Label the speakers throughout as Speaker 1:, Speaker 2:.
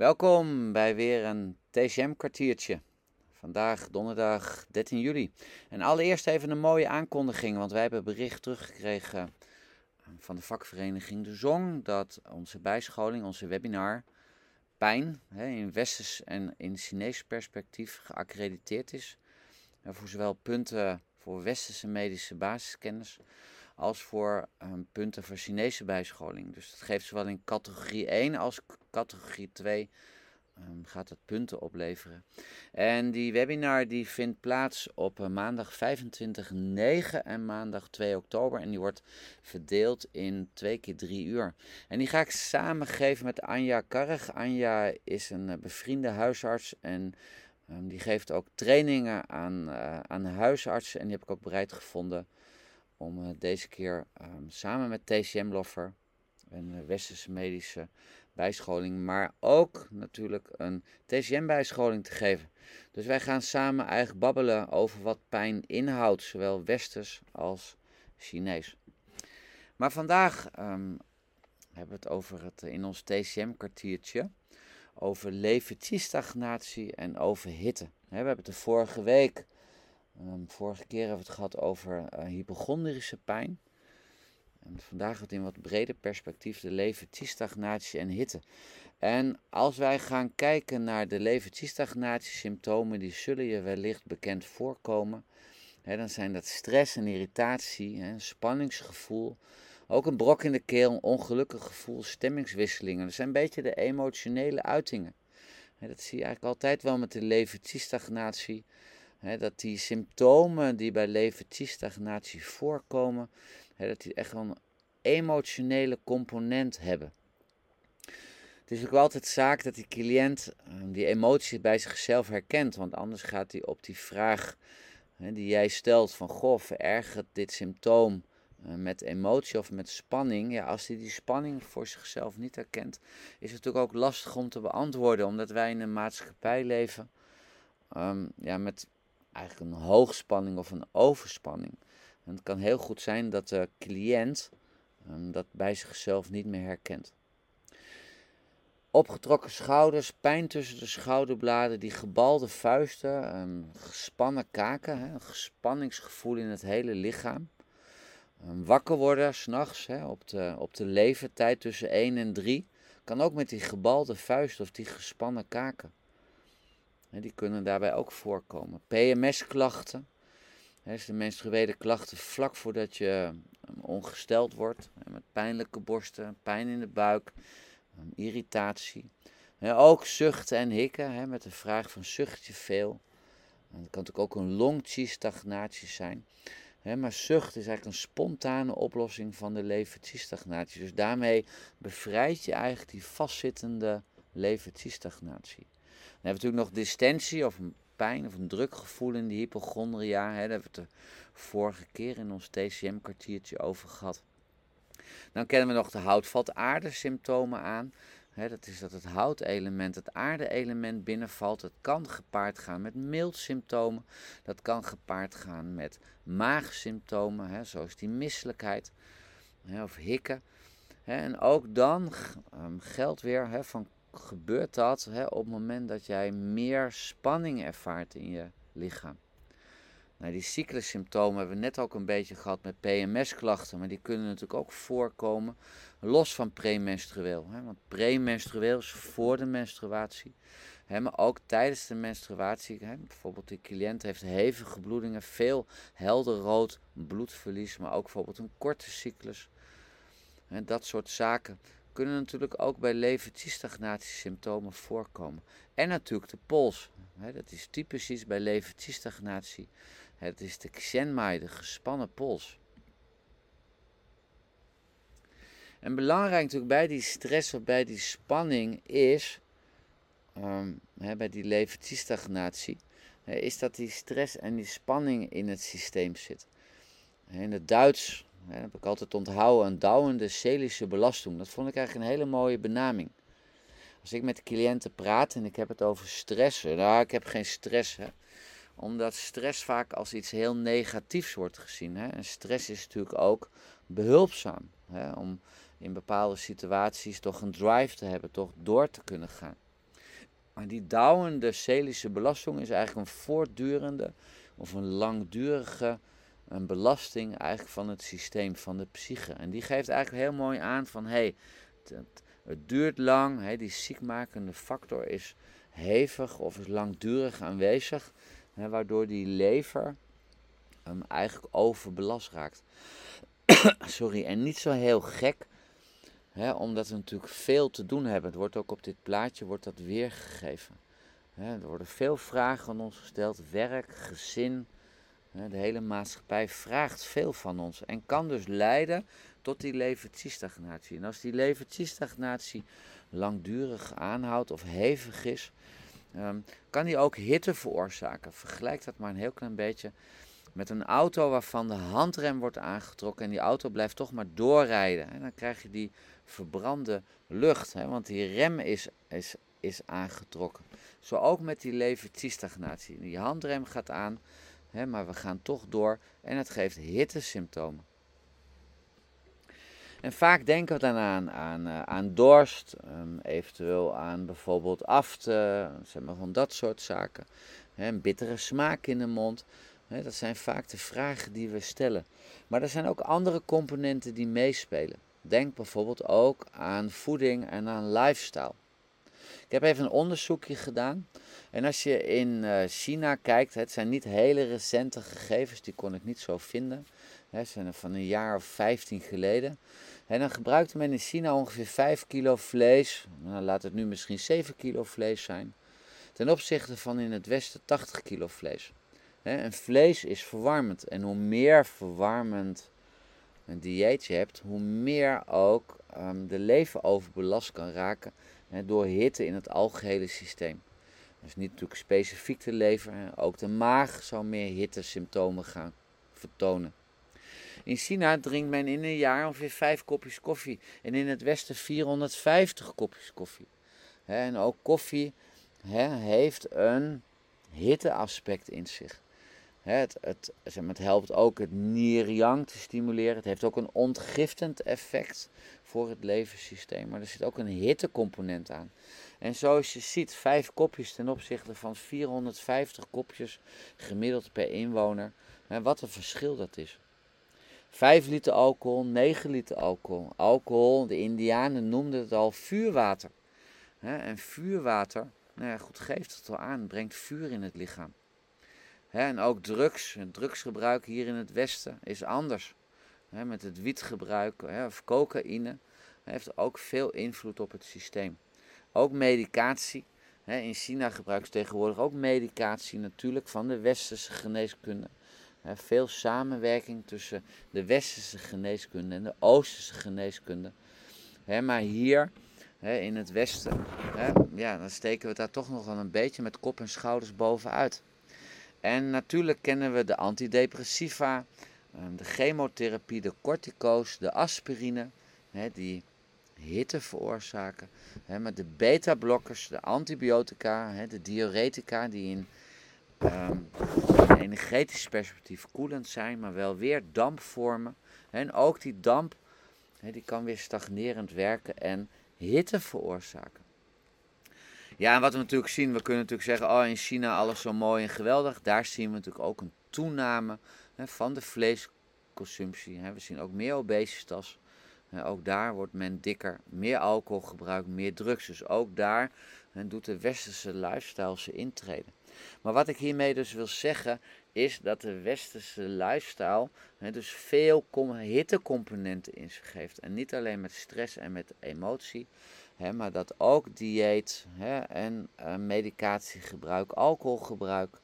Speaker 1: Welkom bij weer een TCM-kwartiertje. Vandaag donderdag 13 juli. En allereerst even een mooie aankondiging, want wij hebben bericht teruggekregen van de vakvereniging De Zong dat onze bijscholing, onze webinar, pijn in westers en in Chinees perspectief geaccrediteerd is. Voor zowel punten voor westerse medische basiskennis als voor um, punten voor Chinese bijscholing. Dus dat geeft zowel in categorie 1 als categorie 2 um, ehm, gaat het punten opleveren. En die webinar die vindt plaats op uh, maandag 25-9 en maandag 2 oktober. En die wordt verdeeld in twee keer drie uur. En die ga ik samen geven met Anja Karrig. Anja is een uh, bevriende huisarts en um, die geeft ook trainingen aan, uh, aan huisartsen. En die heb ik ook bereid gevonden om uh, deze keer um, samen met TCM Loffer, een westerse medische bijscholing, maar ook natuurlijk een TCM-bijscholing te geven. Dus wij gaan samen eigenlijk babbelen over wat pijn inhoudt, zowel westers als Chinees. Maar vandaag um, hebben we het over het in ons TCM-kwartiertje over levertiestagnatie en over hitte. We hebben het de vorige week, um, vorige keer hebben we het gehad over uh, hypochondrische pijn. En vandaag het in wat breder perspectief de levertiestagnatie en hitte. En als wij gaan kijken naar de levertiestagnatie symptomen, die zullen je wellicht bekend voorkomen. dan zijn dat stress en irritatie, een spanningsgevoel, ook een brok in de keel, een ongelukkig gevoel, stemmingswisselingen. Dat zijn een beetje de emotionele uitingen. dat zie je eigenlijk altijd wel met de levertiestagnatie. Dat die symptomen die bij levertiestagnatie voorkomen, dat die echt een emotionele component hebben. Het is ook altijd zaak dat die cliënt ehm, die emoties bij zichzelf herkent, want anders gaat hij op die vraag die jij stelt van goh, verergert dit symptoom eh, met emotie of met spanning, ja, als hij die spanning voor zichzelf niet herkent, is het natuurlijk ook lastig om te beantwoorden, omdat wij in een maatschappij leven um, ja, met eigenlijk een hoogspanning of een overspanning. En het kan heel goed zijn dat de cliënt um, dat bij zichzelf niet meer herkent. Opgetrokken schouders, pijn tussen de schouderbladen, die gebalde vuisten, um, gespannen kaken, hè, een gespanningsgevoel in het hele lichaam. Um, wakker worden s'nachts op de, op de levertijd tussen 1 en 3 kan ook met die gebalde vuist of die gespannen kaken. Die kunnen daarbij ook voorkomen. PMS-klachten, dus de menstruele klachten vlak voordat je ongesteld wordt, met pijnlijke borsten, pijn in de buik, irritatie. Ook zuchten en hikken, met de vraag van zucht je veel. Dat kan natuurlijk ook een longchi-stagnatie zijn. maar zucht is eigenlijk een spontane oplossing van de levertiestagnatie. Dus daarmee bevrijd je eigenlijk die vastzittende levertiestagnatie. Hebben we natuurlijk nog distensie of pijn of een drukgevoel in die hypochondria. Daar hebben we het de vorige keer in ons TCM-kwartiertje over gehad. Dan kennen we nog de houtvat-aarde symptomen aan. dat is dat het houtelement, het aarde-element binnenvalt. Het kan gepaard gaan met mildsymptomen. Dat kan gepaard gaan met maagsymptomen, zoals die misselijkheid of hikken. en ook dan um, geldt weer van gebeurt dat hè, op het moment dat jij meer spanning ervaart in je lichaam. Nou, die cyclussymptomen hebben we net ook een beetje gehad met PMS-klachten, maar die kunnen natuurlijk ook voorkomen los van premenstrueel. Hè, want premenstrueel is voor de menstruatie, maar ook tijdens de menstruatie. Bijvoorbeeld die cliënt heeft hevige bloedingen, veel helder rood bloedverlies, maar ook bijvoorbeeld een korte cyclus. Hè, dat soort zaken kunnen natuurlijk ook bij levertiestagnatie-symptomen voorkomen. En natuurlijk de pols. dat is typisch iets bij levertiestagnatie. Het is de Xianmai, de gespannen pols. En belangrijk natuurlijk bij die stress of bij die spanning is, um, bij die levertiestagnatie, is dat die stress en die spanning in het systeem zit. In het Duits dat heb ik altijd onthouden, een douwende selische belasting. Dat vond ik eigenlijk een hele mooie benaming. Als ik met cliënten praat en ik heb het over stress, nou, ik heb geen stress, omdat stress vaak als iets heel negatiefs wordt gezien. Hè. En stress is natuurlijk ook behulpzaam, hè, om in bepaalde situaties toch een drive te hebben, toch door te kunnen gaan. Maar die douwende selische belasting is eigenlijk een voortdurende of een langdurige een belasting eigenlijk van het systeem van de psyche. En die geeft eigenlijk heel mooi aan van hé, hey, het, duurt lang, hey, die ziekmakende factor is hevig of is langdurig aanwezig, hè, waardoor die lever um, eigenlijk overbelast raakt. Sorry, en niet zo heel gek, hè, omdat we natuurlijk veel te doen hebben. Het wordt ook op dit plaatje wordt dat weergegeven. Hè, er worden veel vragen aan ons gesteld, werk, gezin. De hele maatschappij vraagt veel van ons en kan dus leiden tot die levertiestagnatie. En als die levertiestagnatie langdurig aanhoudt of hevig is, Ehm, kan die ook hitte veroorzaken. Vergelijk dat maar een heel klein beetje met een auto waarvan de handrem wordt aangetrokken en die auto blijft toch maar doorrijden. En dan krijg je die verbrande lucht, want die rem is, is, is aangetrokken. Zo ook met die levertiestagnatie. Die handrem gaat aan, maar we gaan toch door en het geeft hittesymptomen. En vaak denken we dan aan, aan, uh, aan dorst, um, eventueel aan bijvoorbeeld afte, zeg maar van dat soort zaken. Een bittere smaak in de mond. Dat zijn vaak de vragen die we stellen. Maar er zijn ook andere componenten die meespelen. Denk bijvoorbeeld ook aan voeding en aan lifestyle. Ik heb even een onderzoekje gedaan. En als je in uh, China kijkt, het zijn niet hele recente gegevens, die kon ik niet zo vinden. Hè, zijn van een jaar of 15 geleden. En dan gebruikte men in China ongeveer 5 kilo vlees, nou, laat het nu misschien 7 kilo vlees zijn, ten opzichte van in het Westen 80 kilo vlees. En vlees is verwarmend en hoe meer verwarmend een dieet je hebt, hoe meer ook um, de lever overbelast kan raken door hitte in het algehele systeem. Dus niet natuurlijk specifiek de lever, ook de maag zou meer hittesymptomen gaan vertonen. In China drinkt men in een jaar ongeveer 5 kopjes koffie. En in het Westen 450 kopjes koffie. en ook koffie heeft een hitteaspect in zich. Het, het, het helpt ook het nierjang te stimuleren. Het heeft ook een ontgiftend effect voor het levenssysteem. Maar er zit ook een hittecomponent aan. En zoals je ziet, 5 kopjes ten opzichte van 450 kopjes gemiddeld per inwoner. wat een verschil dat is. 5 liter alcohol, 9 liter alcohol. Alcohol, de Indianen noemden het al vuurwater. en vuurwater, nou goed, geeft het wel aan, brengt vuur in het lichaam. En ook drugs, het drugsgebruik hier in het Westen is anders. met het wietgebruik of cocaïne heeft ook veel invloed op het systeem. Ook medicatie. in China gebruiken ze tegenwoordig ook medicatie natuurlijk van de westerse geneeskunde veel samenwerking tussen de westerse geneeskunde en de oosterse geneeskunde. maar hier in het westen, ja, dan steken we daar toch nog wel een beetje met kop en schouders bovenuit. En natuurlijk kennen we de antidepressiva, ehm, de chemotherapie, de cortico's, de aspirine, die hitte veroorzaken. Maar de beta-blokkers, de antibiotica, de diuretica die in um, energetisch perspectief koelend zijn, maar wel weer damp vormen. En ook die damp die kan weer stagnerend werken en hitte veroorzaken. Ja, en wat we natuurlijk zien, we kunnen natuurlijk zeggen, oh in China alles zo mooi en geweldig. Daar zien we natuurlijk ook een toename van de vleesconsumptie. We zien ook meer obesitas. Ook daar wordt men dikker, meer alcohol gebruikt, meer drugs. Dus ook daar doet de westerse lifestyle zijn intreden. Maar wat ik hiermee dus wil zeggen, is dat de westerse lifestyle hè, dus veel hittecomponenten in zich heeft. En niet alleen met stress en met emotie, maar dat ook dieet en uh, medicatiegebruik, alcoholgebruik,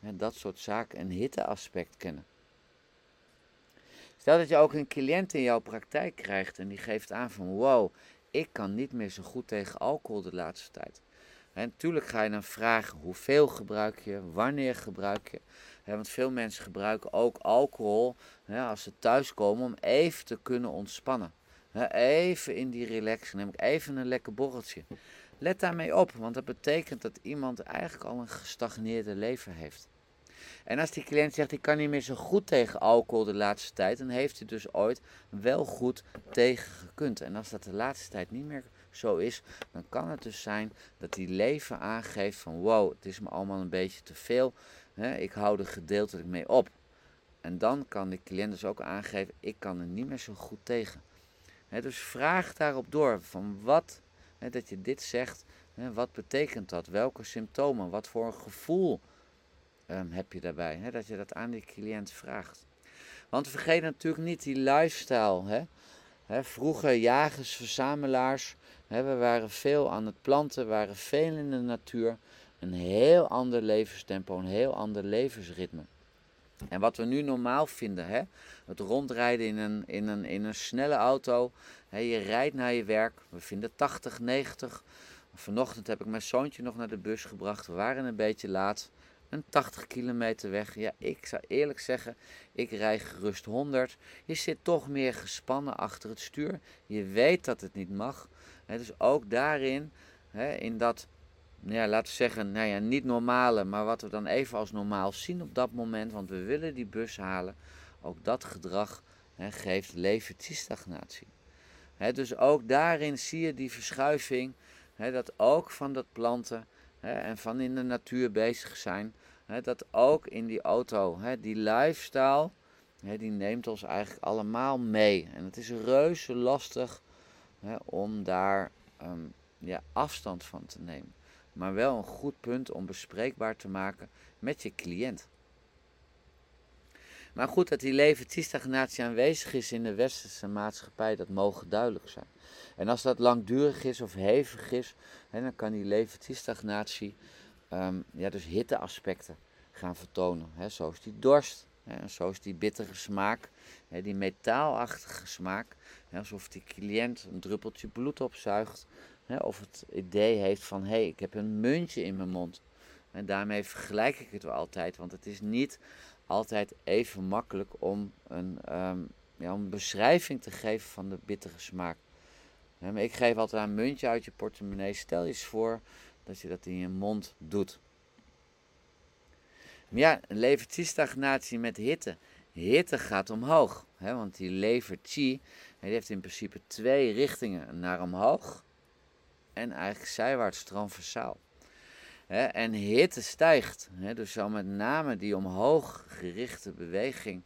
Speaker 1: hè, dat soort zaken een hitteaspect kennen. Stel dat je ook een cliënt in jouw praktijk krijgt en die geeft aan van wow, ik kan niet meer zo goed tegen alcohol de laatste tijd. En natuurlijk ga je dan vragen hoeveel gebruik je, wanneer gebruik je. want veel mensen gebruiken ook alcohol als ze thuiskomen om even te kunnen ontspannen. Even in die relax, neem ik even een lekker borreltje. Let daarmee op, want dat betekent dat iemand eigenlijk al een gestagneerde lever heeft. En als die cliënt zegt, ik kan niet meer zo goed tegen alcohol de laatste tijd, dan heeft hij dus ooit wel goed tegen gekund. En als dat de laatste tijd niet meer zo is, dan kan het dus zijn dat die lever aangeeft van wow, het is me allemaal een beetje te veel. Ik hou er gedeeltelijk mee op. En dan kan de cliënt dus ook aangeven, ik kan er niet meer zo goed tegen. Dus vraag daarop door van wat, dat je dit zegt, wat betekent dat? Welke symptomen? Wat voor een gevoel um, heb je daarbij? dat je dat aan die cliënt vraagt. Want vergeet natuurlijk niet die lifestyle. Vroeger jagers, verzamelaars, we waren veel aan het planten, waren veel in de natuur. Een heel ander levenstempo, een heel ander levensritme. En wat we nu normaal vinden, hè? het rondrijden in een, in een, in een snelle auto. Hè? Je rijdt naar je werk, we vinden 80, 90. Vanochtend heb ik mijn zoontje nog naar de bus gebracht. We waren een beetje laat. Een 80 kilometer weg. Ja, ik zou eerlijk zeggen, ik rij gerust 100. Je zit toch meer gespannen achter het stuur. Je weet dat het niet mag. dus ook daarin, in dat ja, laten we zeggen, nou ja, niet normale, maar wat we dan even als normaal zien op dat moment, want we willen die bus halen, ook dat gedrag hè, geeft levertiestagnatie. Hè, dus ook daarin zie je die verschuiving, dat ook van dat planten en van in de natuur bezig zijn, dat ook in die auto, die lifestyle, die neemt ons eigenlijk allemaal mee. En het is reuze lastig om daar ehm, ja, afstand van te nemen maar wel een goed punt om bespreekbaar te maken met je cliënt. Maar goed, dat die levertiestagnatie aanwezig is in de westerse maatschappij, dat mogen duidelijk zijn. En als dat langdurig is of hevig is, hè, dan kan die levertiestagnatie um, ja, dus hitteaspecten gaan vertonen. Hè, zoals die dorst, hè, zoals die bittere smaak, hè, die metaalachtige smaak. Hè, alsof die cliënt een druppeltje bloed opzuigt of het idee heeft van hé, hey, ik heb een muntje in mijn mond. En daarmee vergelijk ik het wel altijd, want het is niet altijd even makkelijk om een, um, ja, een beschrijving te geven van de bittere smaak. maar ik geef altijd een muntje uit je portemonnee. Stel je eens voor dat je dat in je mond doet. Maar ja, een levertiestagnatie met hitte. Hitte gaat omhoog, hè, want die lever die heeft in principe twee richtingen naar omhoog en eigenlijk zijwaarts transversaal. en hitte stijgt. dus zo met name die omhoog gerichte beweging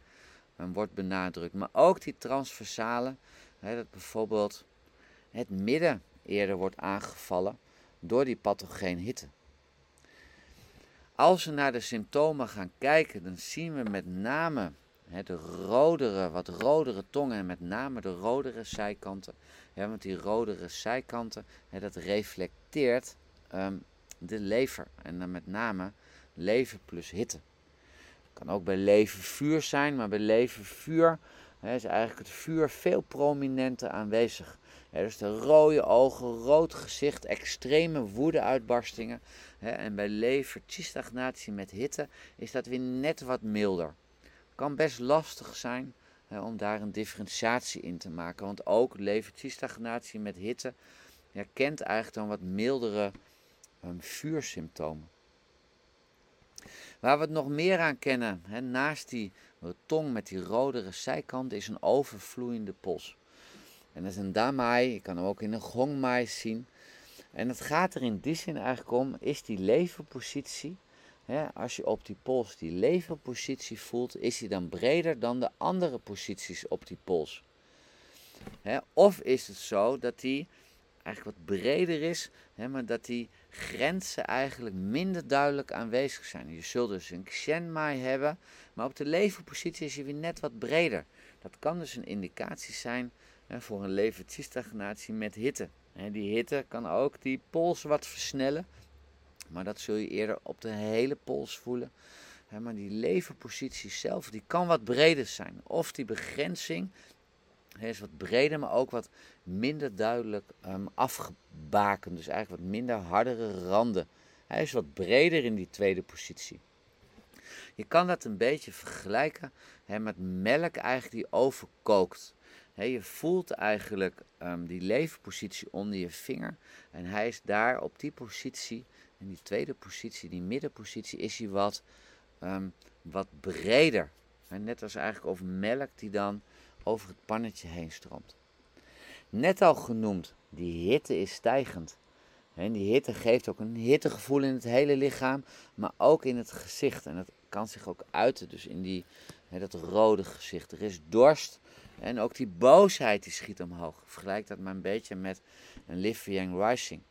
Speaker 1: wordt benadrukt. Maar ook die transversale, dat bijvoorbeeld het midden eerder wordt aangevallen door die pathogeen hitte. Als we naar de symptomen gaan kijken, dan zien we met name de rodere, wat rodere tongen en met name de rodere zijkanten. Ja, want die rodere zijkanten, dat reflecteert ehm, de lever. En dan met name lever plus hitte. Kan ook bij levervuur zijn, maar bij levervuur is eigenlijk het vuur veel prominenter aanwezig. dus de rode ogen, rood gezicht, extreme woedeuitbarstingen. en bij leverstagnatie met hitte is dat weer net wat milder kan best lastig zijn om daar een differentiatie in te maken. Want ook levertiestagnatie met hitte ja, kent eigenlijk dan wat mildere um, vuursymptomen. Waar we het nog meer aan kennen, hè, naast die tong met die rodere zijkant, is een overvloeiende pols. En dat is een damai, je kan hem ook in een gongmai zien. En het gaat er in die zin eigenlijk om, is die leverpositie als je op die pols die leverpositie voelt, is die dan breder dan de andere posities op die pols? of is het zo dat die eigenlijk wat breder is, maar dat die grenzen eigenlijk minder duidelijk aanwezig zijn. Je zult dus een Xianmai hebben, maar op de leverpositie is hij weer net wat breder. Dat kan dus een indicatie zijn voor een levertiestagnatie met hitte. die hitte kan ook die pols wat versnellen, maar dat zul je eerder op de hele pols voelen. maar die leverpositie zelf, die kan wat breder zijn. Of die begrenzing is wat breder, maar ook wat minder duidelijk um, afgebakend. Dus eigenlijk wat minder hardere randen. Hij is wat breder in die tweede positie. Je kan dat een beetje vergelijken met melk eigenlijk die overkookt. je voelt eigenlijk um, die leverpositie onder je vinger. En hij is daar op die positie in die tweede positie, die middenpositie, is hij wat, ehm, wat breder. net als eigenlijk over melk die dan over het pannetje heen stroomt. Net al genoemd, die hitte is stijgend. En die hitte geeft ook een hittegevoel in het hele lichaam, maar ook in het gezicht. En dat kan zich ook uiten, dus in die, dat rode gezicht. Er is dorst en ook die boosheid die schiet omhoog. Vergelijk dat maar een beetje met een Live Yang Rising.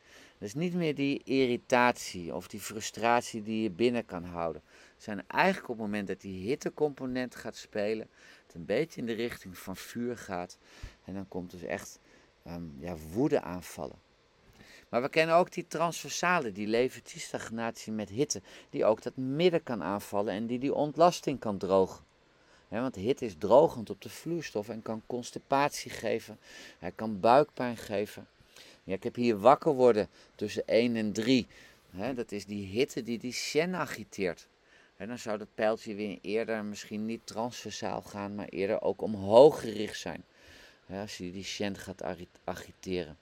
Speaker 1: Dus niet meer die irritatie of die frustratie die je binnen kan houden. Het zijn eigenlijk op het moment dat die hittecomponent gaat spelen, het een beetje in de richting van vuur gaat. En dan komt dus echt um, ja, woede aanvallen. Maar we kennen ook die transversale, die levertiestagnatie met hitte, die ook dat midden kan aanvallen en die die ontlasting kan drogen. want hitte is drogend op de vloeistof en kan constipatie geven, hij kan buikpijn geven. Ja, ik heb hier wakker worden tussen 1 en 3. dat is die hitte die die Shen agiteert. dan zou dat pijltje weer eerder misschien niet transversaal gaan, maar eerder ook omhoog gericht zijn. als je die Shen gaat agiteren.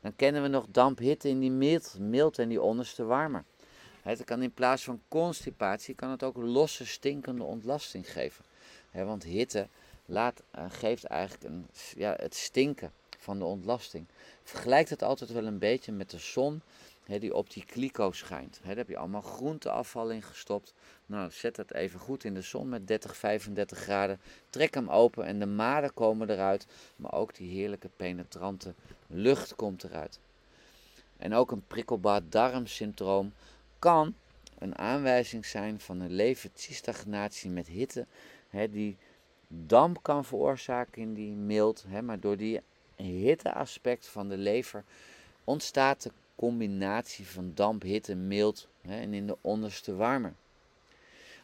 Speaker 1: Dan kennen we nog damphitte in die mild, mild en die onderste warmer. Het kan in plaats van constipatie kan het ook losse stinkende ontlasting geven. want hitte laat, uh, geeft eigenlijk een, ja, het stinken van de ontlasting. Vergelijk het altijd wel een beetje met de zon die op die kliko schijnt. daar heb je allemaal groenteafval in gestopt. Nou, zet het even goed in de zon met 30, 35 graden. Trek hem open en de maden komen eruit. Maar ook die heerlijke penetrante lucht komt eruit. En ook een prikkelbaar darmsyndroom kan een aanwijzing zijn van een levertiestagnatie met hitte. die damp kan veroorzaken in die mild. maar door die hitteaspect van de lever ontstaat de combinatie van damp, hitte, mild hè, en in de onderste warmer.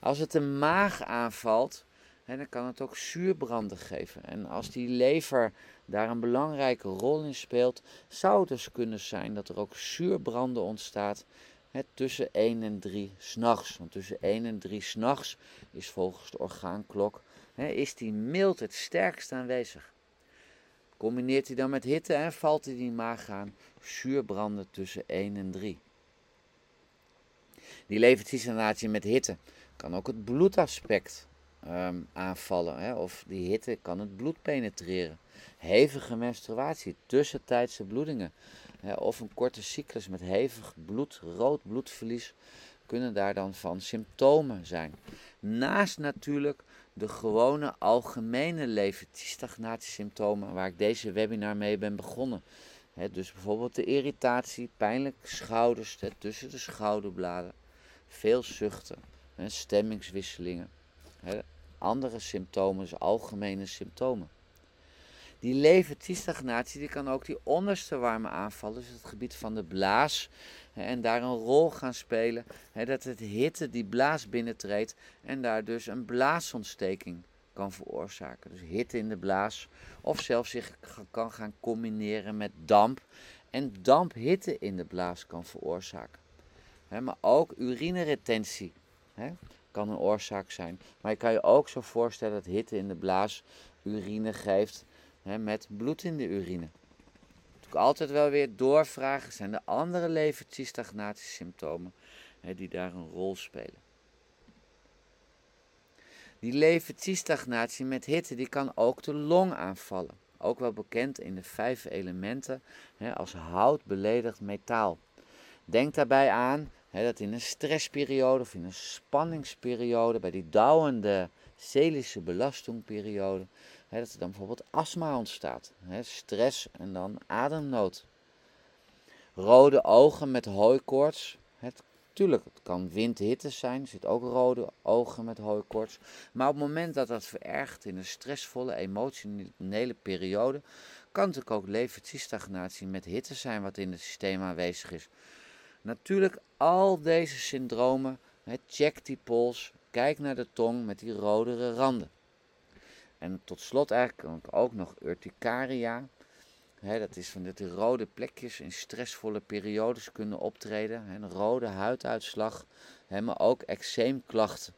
Speaker 1: Als het de maag aanvalt, hè, dan kan het ook zuurbranden geven. En als die lever daar een belangrijke rol in speelt, zou het dus kunnen zijn dat er ook zuurbranden ontstaat hè, tussen 1 en 3 s'nachts. Want tussen 1 en 3 s'nachts is volgens de orgaanklok is die mild het sterkst aanwezig. Combineert hij dan met hitte en valt hij die maag aan, zuurbranden tussen 1 en 3. Die levertisatie met hitte kan ook het bloedaspect um, aanvallen. Hè? Of die hitte kan het bloed penetreren. Hevige menstruatie, tussentijdse bloedingen. Hè? Of een korte cyclus met hevig bloed, rood bloedverlies kunnen daar dan van symptomen zijn. Naast natuurlijk de gewone algemene levertiestagnatiesymptomen waar ik deze webinar mee ben begonnen. dus bijvoorbeeld de irritatie, pijnlijke schouders tussen de schouderbladen, veel zuchten, stemmingswisselingen. andere symptomen, dus algemene symptomen. Die levertiestagnatie die kan ook die onderste warme aanvallen, dus het gebied van de blaas, en daar een rol gaan spelen. dat het hitte die blaas binnentreedt en daar dus een blaasontsteking kan veroorzaken. Dus hitte in de blaas of zelfs zich kan gaan combineren met damp en damp hitte in de blaas kan veroorzaken. maar ook urineretentie kan een oorzaak zijn. Maar je kan je ook zo voorstellen dat hitte in de blaas urine geeft met bloed in de urine altijd wel weer doorvragen, zijn er andere levertiestagnatie-symptomen die daar een rol spelen. Die levertiestagnatie met hitte die kan ook de long aanvallen. Ook wel bekend in de vijf elementen hè, als hout beledigd metaal. Denk daarbij aan hè, dat in een stressperiode of in een spanningsperiode, bij die dauwende selische belastingperiode, dat er dan bijvoorbeeld astma ontstaat. stress en dan ademnood. Rode ogen met hooikoorts. Tuurlijk, het kan windhitte zijn. Er zit ook rode ogen met hooikoorts. Maar op het moment dat dat verergt in een stressvolle, emotionele periode, kan natuurlijk ook levertiestagnatie met hitte zijn wat in het systeem aanwezig is. Natuurlijk, al deze syndromen, check die pols, kijk naar de tong met die rodere randen. En tot slot eigenlijk ook nog urticaria. dat is van dat rode plekjes in stressvolle periodes kunnen optreden. een rode huiduitslag, maar ook eczeemklachten.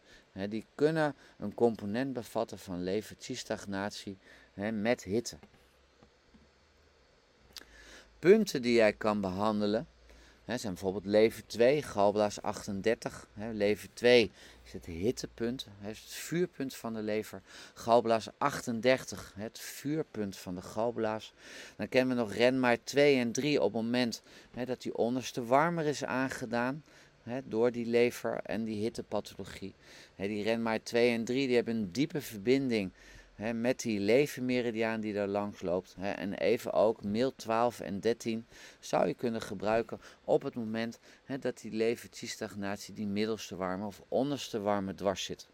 Speaker 1: die kunnen een component bevatten van levertiestagnatie met hitte. Punten die jij kan behandelen He, zijn bijvoorbeeld leven 2, galblaas 38. He, leven 2 is het hittepunt, het vuurpunt van de lever. Galblaas 38, het vuurpunt van de galblaas. Dan kennen we nog renmaar 2 en 3 op het moment dat die onderste warmer is aangedaan. door die lever en die hittepathologie. die renmaar 2 en 3 die hebben een diepe verbinding met die levenmeridiaan die daar langs loopt. en even ook mil 12 en 13 zou je kunnen gebruiken op het moment dat die levertiestagnatie, die middelste warme of onderste warme dwars zit.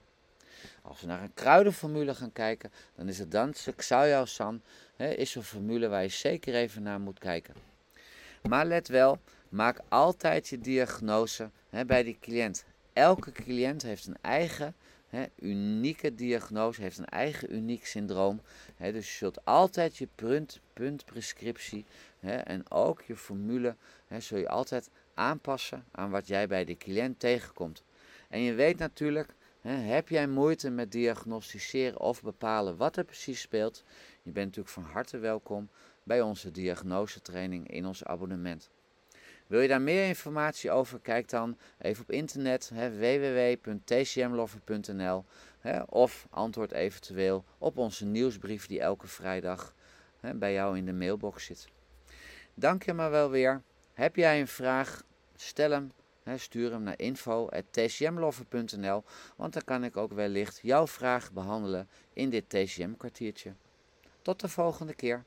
Speaker 1: Als we naar een kruidenformule gaan kijken, dan is het dan Xayao San, is een formule waar je zeker even naar moet kijken. Maar let wel, maak altijd je diagnose bij die cliënt. Elke cliënt heeft een eigen unieke diagnose, heeft een eigen uniek syndroom. dus je zult altijd je punt, puntprescriptie en ook je formule zul je altijd aanpassen aan wat jij bij de cliënt tegenkomt. En je weet natuurlijk, heb jij moeite met diagnosticeren of bepalen wat er precies speelt, je bent natuurlijk van harte welkom bij onze diagnosetraining in ons abonnement. Wil je daar meer informatie over? Kijk dan even op internet www.tcmlover.nl of antwoord eventueel op onze nieuwsbrief die elke vrijdag hè, bij jou in de mailbox zit. Dank je maar wel weer. Heb jij een vraag? Stel hem. stuur hem naar info.tcmlover.nl, want dan kan ik ook wellicht jouw vraag behandelen in dit TCM-kwartiertje. Tot de volgende keer.